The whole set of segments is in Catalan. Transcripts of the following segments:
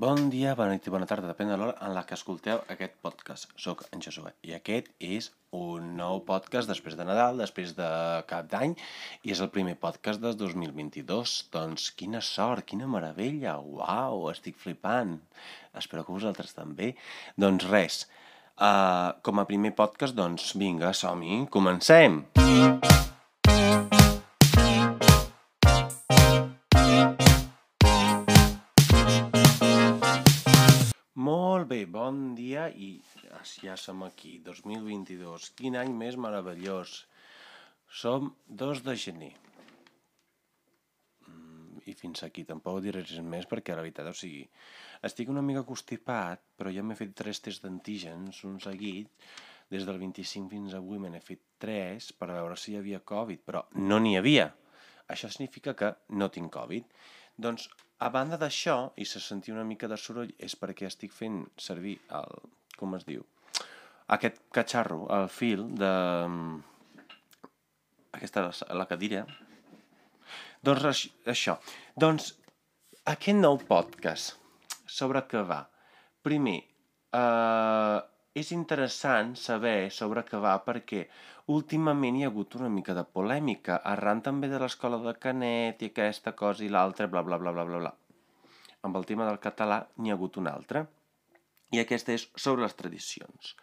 Bon dia, bona nit i bona tarda, depèn de l'hora en la que escolteu aquest podcast. Soc en Josué i aquest és un nou podcast després de Nadal, després de cap d'any i és el primer podcast del 2022. Doncs quina sort, quina meravella, uau, estic flipant. Espero que vosaltres també. Doncs res, uh, com a primer podcast, doncs vinga, som-hi, comencem! Molt i ja som aquí, 2022. Quin any més meravellós. Som 2 de gener. Mm, I fins aquí, tampoc diré res més perquè la veritat, o sigui, estic una mica constipat, però ja m'he fet tres tests d'antígens, un seguit, des del 25 fins avui me n'he fet tres per veure si hi havia Covid, però no n'hi havia. Això significa que no tinc Covid. Doncs a banda d'això, i se sentia una mica de soroll, és perquè estic fent servir el... com es diu? Aquest catxarro, el fil de... Aquesta, la cadira. Doncs això. Doncs aquest nou podcast, sobre què va? Primer, eh, és interessant saber sobre què va perquè últimament hi ha hagut una mica de polèmica arran també de l'escola de Canet i aquesta cosa i l'altra, bla, bla, bla, bla, bla, bla. Amb el tema del català n'hi ha hagut una altra i aquesta és sobre les tradicions.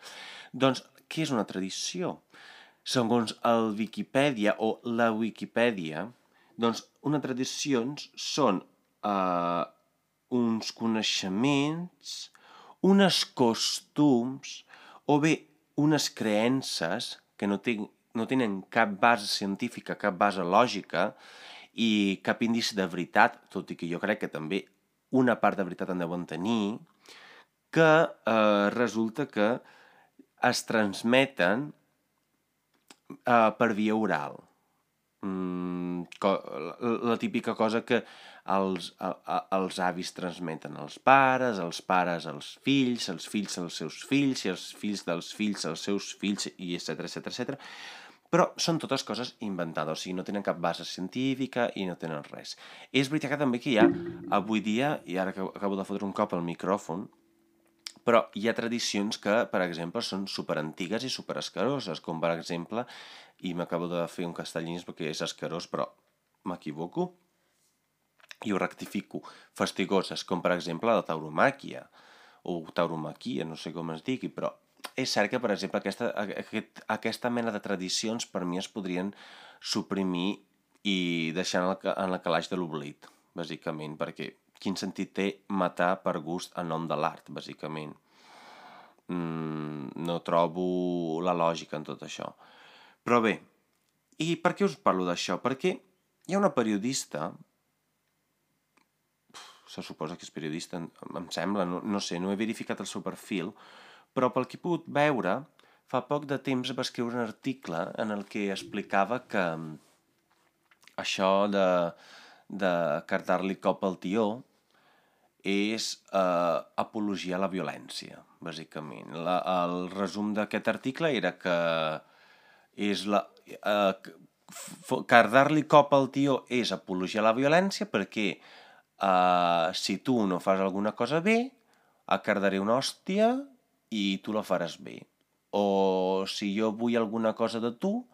Doncs, què és una tradició? Segons el Wikipedia o la Wikipedia, doncs una tradicions són eh, uns coneixements, unes costums o bé unes creences que no, ten, no tenen cap base científica, cap base lògica i cap índice de veritat, tot i que jo crec que també una part de veritat en deuen tenir, que eh, resulta que es transmeten eh, per via oral. Mm, la, la típica cosa que els, a, a, els avis transmeten als pares, els pares als fills, els fills als seus fills, i els fills dels fills als seus fills, i etc etc etc. Però són totes coses inventades, o sigui, no tenen cap base científica i no tenen res. És veritat que també que hi ha, avui dia, i ara que acabo de fotre un cop al micròfon, però hi ha tradicions que, per exemple, són superantigues i superescaroses, com per exemple, i m'acabo de fer un castellins perquè és escarós, però m'equivoco, i ho rectifico, fastigoses, com per exemple la tauromàquia, o tauromaquia, no sé com es digui, però és cert que, per exemple, aquesta, aquest, aquesta mena de tradicions per mi es podrien suprimir i deixar en el, en el calaix de l'oblit, bàsicament, perquè quin sentit té matar per gust en nom de l'art, bàsicament. Mm, no trobo la lògica en tot això. Però bé, i per què us parlo d'això? Perquè hi ha una periodista se suposa que és periodista, em sembla, no, no sé, no he verificat el seu perfil, però pel que he pogut veure, fa poc de temps va escriure un article en el que explicava que mm, això de, de cardar-li cop al tió és eh, apologia a la violència, bàsicament. La, el resum d'aquest article era que és la... Eh, cardar-li cop al tió és apologia a la violència perquè uh, si tu no fas alguna cosa bé, et cardaré una hòstia i tu la faràs bé. O si jo vull alguna cosa de tu,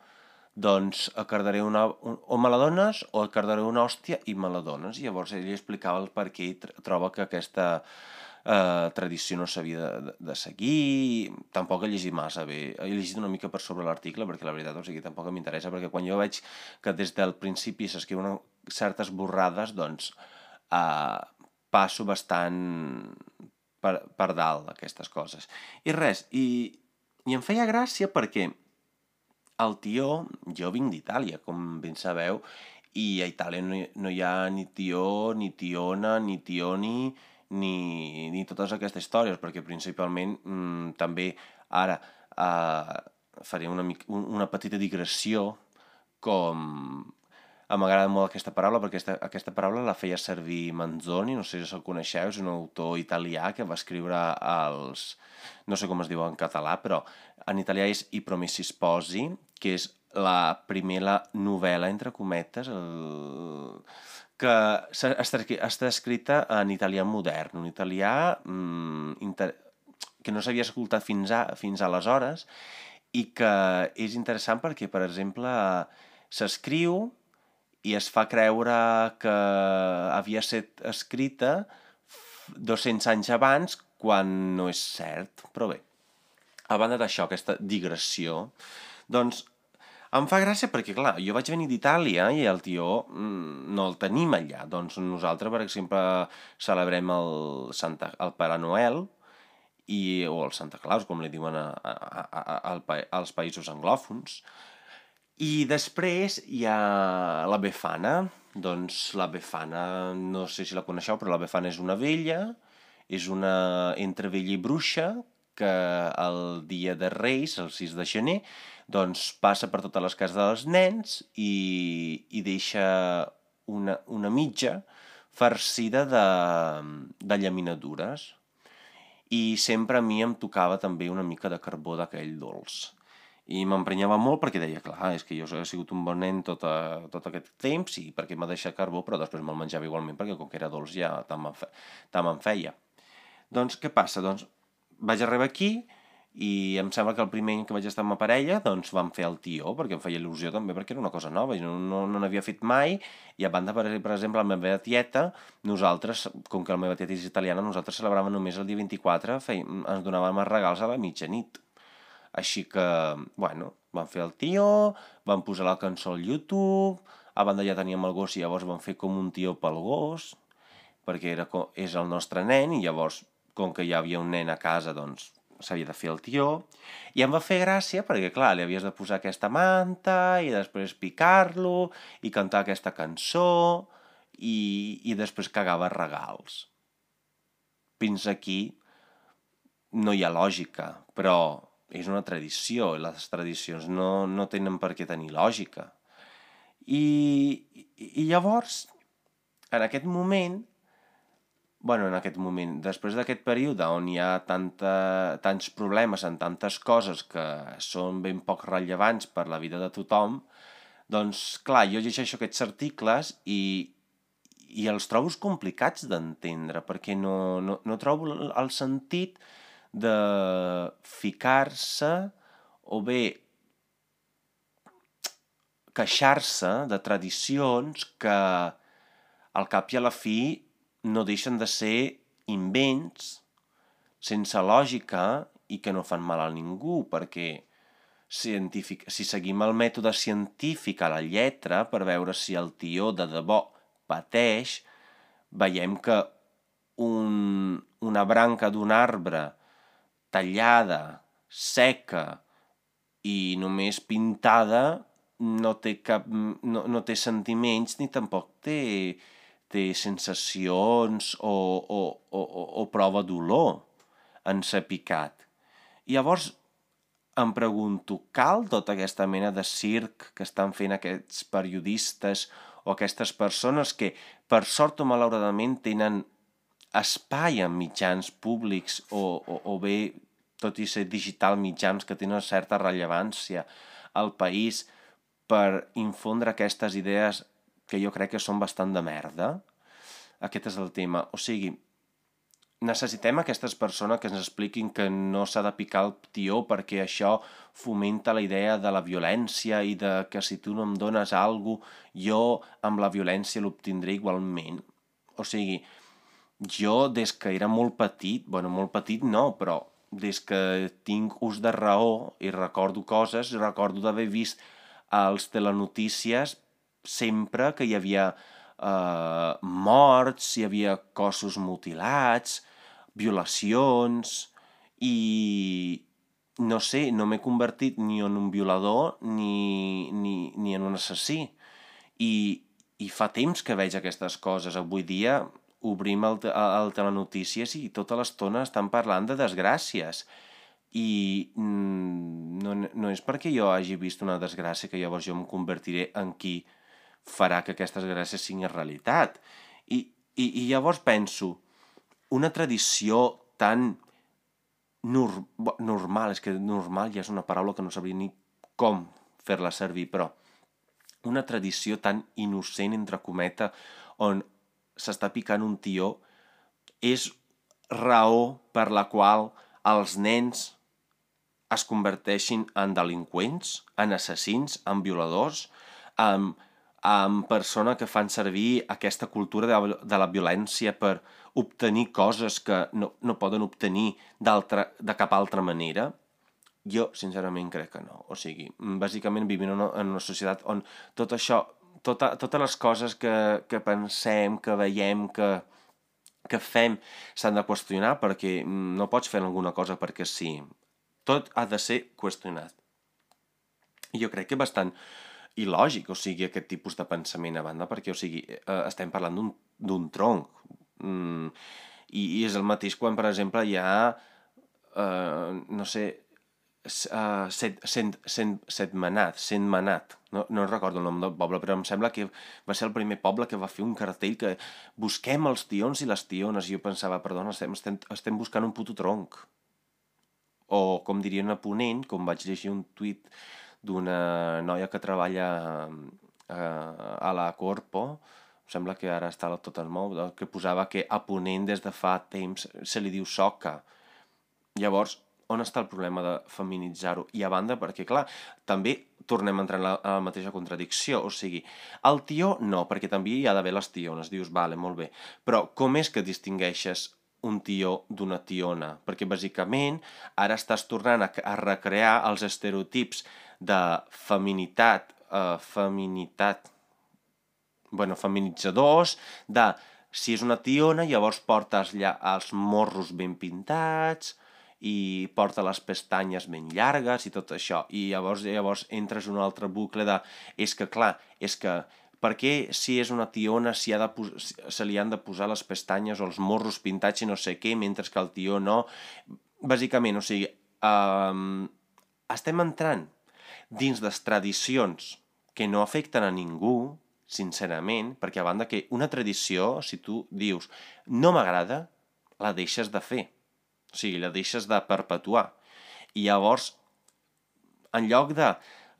doncs et cardaré una... Un, o me la dones o et cardaré una hòstia i me la dones. I llavors ell explicava el per què troba que aquesta eh, tradició no s'havia de, de seguir, tampoc he llegit massa bé, he llegit una mica per sobre l'article perquè la veritat, o sigui, tampoc m'interessa, perquè quan jo veig que des del principi s'escriuen certes borrades, doncs eh, passo bastant per, per dalt aquestes coses. I res, i, i em feia gràcia perquè el tió, jo vinc d'Itàlia, com ben sabeu, i a Itàlia no hi, no hi ha ni tió, ni tiona, ni tioni, ni, ni totes aquestes històries, perquè principalment mmm, també ara eh, faré una, una petita digressió com M'agrada molt aquesta paraula perquè aquesta, aquesta paraula la feia servir Manzoni, no sé si el coneixeu, és un autor italià que va escriure els... no sé com es diu en català, però en italià és I promessi sposi, que és la primera novel·la, entre cometes, el... que està escrita en italià modern, un italià mm, inter... que no s'havia escoltat fins, a, fins aleshores i que és interessant perquè, per exemple, s'escriu i es fa creure que havia estat escrita 200 anys abans quan no és cert, però bé. A banda d'això, aquesta digressió, doncs em fa gràcia perquè, clar, jo vaig venir d'Itàlia i el tio mm, no el tenim allà. Doncs nosaltres, per exemple, celebrem el, Santa, el Pare Noel, i, o el Santa Claus, com li diuen a, a, a, a, als països anglòfons. I després hi ha la Befana. Doncs la Befana, no sé si la coneixeu, però la Befana és una vella, és una entre vella i bruixa, que el dia de Reis, el 6 de gener, doncs passa per totes les cases dels nens i, i deixa una, una mitja farcida de, de llaminadures i sempre a mi em tocava també una mica de carbó d'aquell dolç. I m'emprenyava molt perquè deia, clar, és que jo he sigut un bon nen tot, a, tot aquest temps i perquè m'ha deixat carbó, però després me'l menjava igualment perquè com que era dolç ja tant me'n fe, tant feia. Doncs què passa? Doncs vaig arribar aquí i em sembla que el primer any que vaig estar amb la parella doncs vam fer el tió, perquè em feia il·lusió també, perquè era una cosa nova, i no, no, no n'havia fet mai, i a banda, per, per exemple, la meva tieta, nosaltres, com que la meva tieta és italiana, nosaltres celebràvem només el dia 24, feim, ens donàvem els regals a la mitjanit. Així que, bueno, vam fer el tió, vam posar la cançó al YouTube, a banda ja teníem el gos i llavors vam fer com un tió pel gos, perquè era, co- és el nostre nen, i llavors, com que hi havia un nen a casa, doncs s'havia de fer el tió, i em va fer gràcia perquè, clar, li havies de posar aquesta manta i després picar-lo i cantar aquesta cançó i, i després cagava regals. Fins aquí no hi ha lògica, però és una tradició, i les tradicions no, no tenen per què tenir lògica. I, i, llavors, en aquest moment, bueno, en aquest moment, després d'aquest període on hi ha tanta, tants problemes en tantes coses que són ben poc rellevants per la vida de tothom, doncs, clar, jo llegeixo aquests articles i, i els trobo complicats d'entendre, perquè no, no, no trobo el sentit de ficar-se o bé queixar-se de tradicions que al cap i a la fi no deixen de ser invents sense lògica i que no fan mal a ningú, perquè científic, si seguim el mètode científic a la lletra per veure si el tió de debò pateix, veiem que un, una branca d'un arbre tallada, seca i només pintada no té cap, no, no té sentiments ni tampoc té, té sensacions o, o, o, o, o prova dolor en ser picat. Llavors em pregunto, cal tota aquesta mena de circ que estan fent aquests periodistes o aquestes persones que, per sort o malauradament, tenen espai en mitjans públics o, o, o bé, tot i ser digital, mitjans que tenen certa rellevància al país per infondre aquestes idees que jo crec que són bastant de merda? Aquest és el tema. O sigui, necessitem aquestes persones que ens expliquin que no s'ha de picar el tió perquè això fomenta la idea de la violència i de que si tu no em dones alguna cosa, jo amb la violència l'obtindré igualment. O sigui, jo des que era molt petit, bueno, molt petit no, però des que tinc ús de raó i recordo coses, recordo d'haver vist als telenotícies sempre que hi havia eh, morts, hi havia cossos mutilats, violacions i no sé, no m'he convertit ni en un violador ni, ni, ni en un assassí. I, I fa temps que veig aquestes coses. Avui dia obrim el, el telenotícies i tota l'estona estan parlant de desgràcies. I mm, no, no és perquè jo hagi vist una desgràcia que llavors jo em convertiré en qui farà que aquestes desgràcies siguin realitat. I, i, i llavors penso, una tradició tan nor normal, és que normal ja és una paraula que no sabria ni com fer-la servir, però una tradició tan innocent, entre cometa, on s'està picant un tió és raó per la qual els nens es converteixin en delinqüents, en assassins, en violadors, en, en persones que fan servir aquesta cultura de, de la violència per obtenir coses que no, no poden obtenir de cap altra manera? Jo, sincerament, crec que no. O sigui, bàsicament vivim en una, en una societat on tot això, tota, totes les coses que, que pensem, que veiem, que, que fem, s'han de qüestionar perquè no pots fer alguna cosa perquè sí. Tot ha de ser qüestionat. Jo crec que bastant il·lògic, o sigui, aquest tipus de pensament a banda, perquè, o sigui, eh, estem parlant d'un tronc. Mm, i, I és el mateix quan, per exemple, hi ha, eh, no sé, uh, set, set, set, setmanat, setmanat, no, no recordo el nom del poble, però em sembla que va ser el primer poble que va fer un cartell que busquem els tions i les tiones, i jo pensava, perdona, estem, estem, estem buscant un puto tronc. O, com dirien a Ponent, com vaig llegir un tuit d'una noia que treballa uh, a la Corpo, em sembla que ara està tot el mou, que posava que a Ponent des de fa temps se li diu soca. Llavors, on està el problema de feminitzar-ho? I a banda, perquè clar, també tornem a entrar en la, en la mateixa contradicció, o sigui, el tió no, perquè també hi ha d'haver les tiones, dius, vale, molt bé, però com és que distingueixes un tió d'una tiona? Perquè bàsicament ara estàs tornant a, a recrear els estereotips de feminitat, eh, feminitat, bueno, feminitzadors, de si és una tiona, llavors portes els morros ben pintats, i porta les pestanyes ben llargues i tot això. I llavors, llavors entres en un altre bucle de... És que, clar, és que per què si és una tiona si ha de se li han de posar les pestanyes o els morros pintats i no sé què, mentre que el tió no... Bàsicament, o sigui, um, estem entrant dins les tradicions que no afecten a ningú, sincerament, perquè a banda que una tradició, si tu dius no m'agrada, la deixes de fer. O sigui, la deixes de perpetuar. I llavors, en lloc de...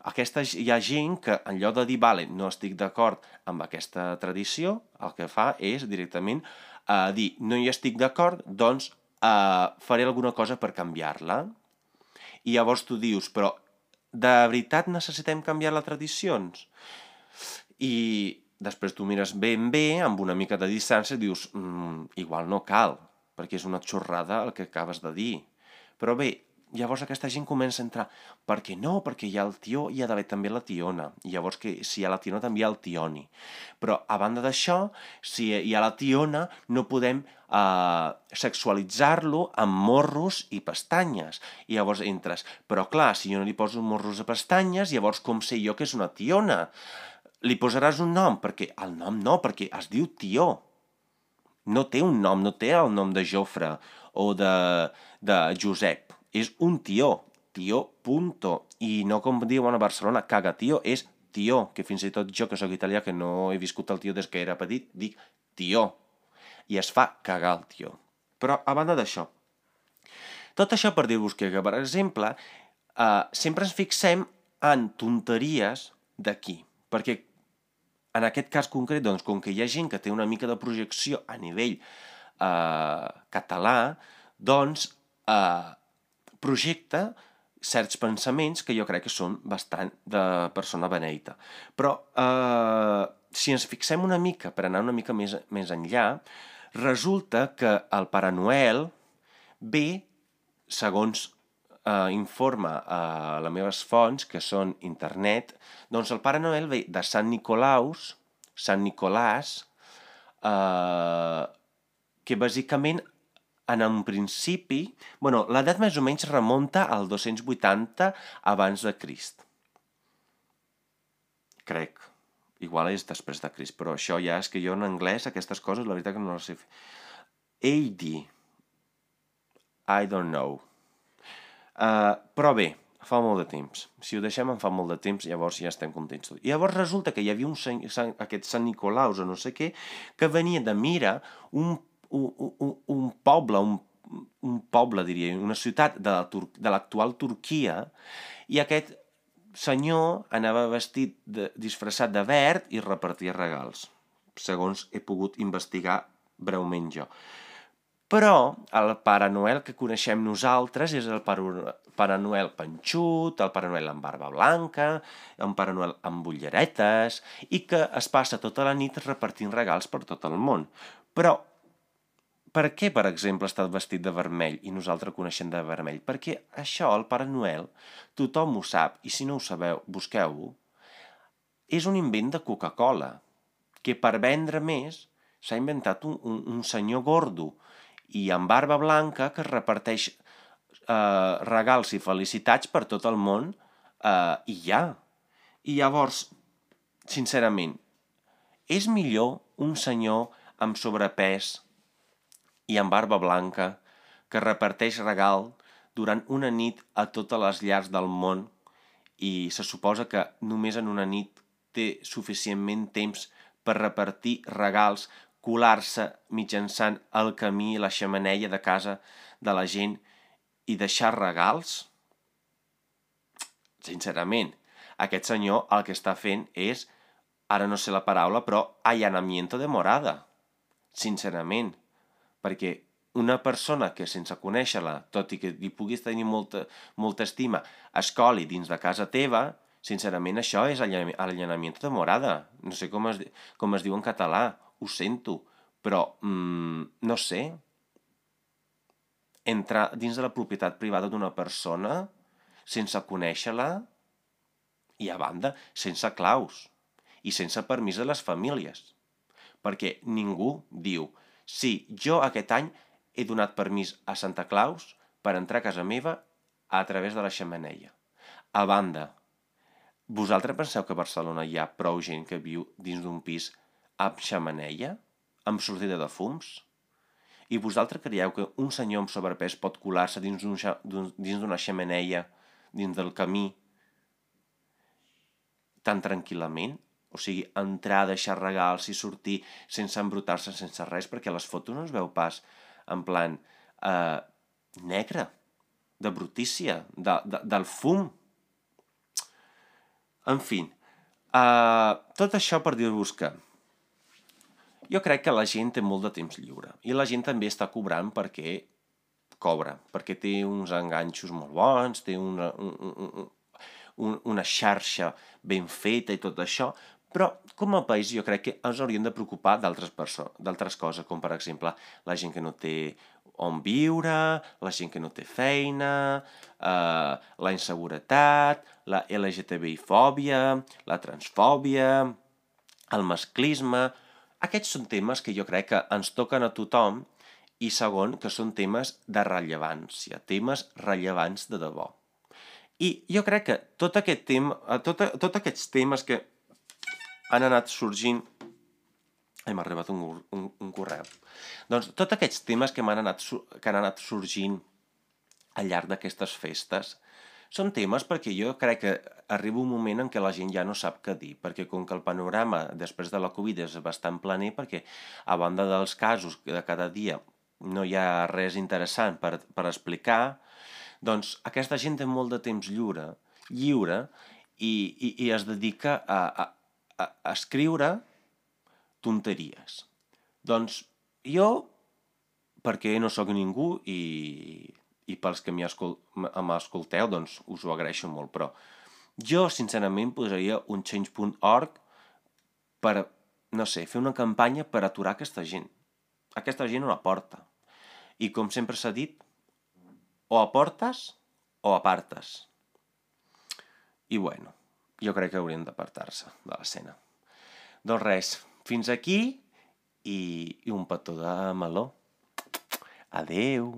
Aquesta, hi ha gent que, en lloc de dir, vale, no estic d'acord amb aquesta tradició, el que fa és directament eh, dir, no hi estic d'acord, doncs eh, faré alguna cosa per canviar-la. I llavors tu dius, però de veritat necessitem canviar les tradicions? I després tu mires ben bé, amb una mica de distància, i dius, mm, igual no cal, perquè és una xorrada el que acabes de dir. Però bé, llavors aquesta gent comença a entrar, per què no? Perquè hi ha el tió hi ha d'haver també la tiona. Llavors que si hi ha la tiona també hi ha el tioni. Però a banda d'això, si hi ha la tiona, no podem eh, sexualitzar-lo amb morros i pestanyes. I llavors entres, però clar, si jo no li poso morros a pestanyes, llavors com sé jo que és una tiona? Li posaràs un nom? Perquè el nom no, perquè es diu tió no té un nom, no té el nom de Jofre o de, de Josep. És un tió, tió punto. I no com diuen a Barcelona, caga tió, és tió, que fins i tot jo, que sóc italià, que no he viscut el tió des que era petit, dic tió. I es fa cagar el tió. Però, a banda d'això, tot això per dir-vos que, per exemple, eh, sempre ens fixem en tonteries d'aquí. Perquè en aquest cas concret, doncs, com que hi ha gent que té una mica de projecció a nivell eh, català, doncs eh, projecta certs pensaments que jo crec que són bastant de persona beneita. Però eh, si ens fixem una mica, per anar una mica més, més enllà, resulta que el Pare Noel ve, segons eh, informa a les meves fonts, que són internet, doncs el Pare Noel ve de Sant Nicolaus, Sant Nicolàs, eh, que bàsicament en un principi, bueno, l'edat més o menys remunta al 280 abans de Crist. Crec. Igual és després de Crist, però això ja és que jo en anglès aquestes coses la veritat que no les sé fer. AD. I don't know. Uh, però bé, fa molt de temps. Si ho deixem en fa molt de temps, llavors ja estem contents. I llavors resulta que hi havia un Sant, Sant, aquest Sant Nicolaus o no sé què, que venia de Mira, un, un, un, un poble, un, un poble, diria, una ciutat de l'actual Tur Turquia, i aquest senyor anava vestit de, disfressat de verd i repartia regals. segons he pogut investigar breument jo. Però el Pare Noel que coneixem nosaltres és el Pare Noel panxut, el Pare Noel amb barba blanca, un Pare Noel amb ulleretes, i que es passa tota la nit repartint regals per tot el món. Però per què, per exemple, està vestit de vermell i nosaltres coneixem de vermell? Perquè això, el Pare Noel, tothom ho sap, i si no ho sabeu, busqueu-ho, és un invent de Coca-Cola, que per vendre més s'ha inventat un, un, un senyor gordo i amb barba blanca que reparteix eh, regals i felicitats per tot el món eh, i ja. I llavors, sincerament, és millor un senyor amb sobrepès i amb barba blanca que reparteix regal durant una nit a totes les llars del món i se suposa que només en una nit té suficientment temps per repartir regals, colar-se mitjançant el camí i la xamaneia de casa de la gent i deixar regals? Sincerament, aquest senyor el que està fent és, ara no sé la paraula, però allanamiento de morada. Sincerament, perquè una persona que sense conèixer-la, tot i que li puguis tenir molta, molta estima, escoli dins de casa teva, sincerament això és allanament de morada. No sé com es, com es diu en català, ho sento, però mm, no sé. Entrar dins de la propietat privada d'una persona sense conèixer-la i a banda sense claus i sense permís de les famílies. Perquè ningú diu, Sí, jo aquest any he donat permís a Santa Claus per entrar a casa meva a través de la xamaneia. A banda, vosaltres penseu que a Barcelona hi ha prou gent que viu dins d'un pis amb xamaneia? Amb sortida de fums? I vosaltres creieu que un senyor amb sobrepès pot colar-se dins d'una xamaneia, dins del camí, tan tranquil·lament? O sigui, entrar, deixar regals i sortir sense embrutar-se, sense res, perquè les fotos no es veu pas en plan eh, negre, de brutícia, de, de, del fum. En fi, eh, tot això per dir-vos que jo crec que la gent té molt de temps lliure i la gent també està cobrant perquè cobra, perquè té uns enganxos molt bons, té una, un, un, un, una xarxa ben feta i tot això, però, com a país, jo crec que ens hauríem de preocupar d'altres coses, com per exemple la gent que no té on viure, la gent que no té feina, eh, la inseguretat, la LGTBI-fòbia, la transfòbia, el masclisme... Aquests són temes que jo crec que ens toquen a tothom i segon, que són temes de rellevància, temes rellevants de debò. I jo crec que tot aquest tema, tot, tot aquests temes que han anat sorgint... Ai, m'ha arribat un, un, un correu. Doncs tots aquests temes que, han anat, que han anat sorgint al llarg d'aquestes festes són temes perquè jo crec que arriba un moment en què la gent ja no sap què dir, perquè com que el panorama després de la Covid és bastant planer, perquè a banda dels casos de cada dia no hi ha res interessant per, per explicar, doncs aquesta gent té molt de temps lliure, lliure i, i, i es dedica a, a, a, a escriure tonteries. Doncs jo, perquè no sóc ningú i, i pels que m'escolteu, doncs us ho agraeixo molt, però jo, sincerament, posaria un change.org per, no sé, fer una campanya per aturar aquesta gent. Aquesta gent no la porta. I com sempre s'ha dit, o aportes o apartes. I bueno, jo crec que haurien d'apartar-se de l'escena. Doncs res, fins aquí i, i un petó de meló. Adeu!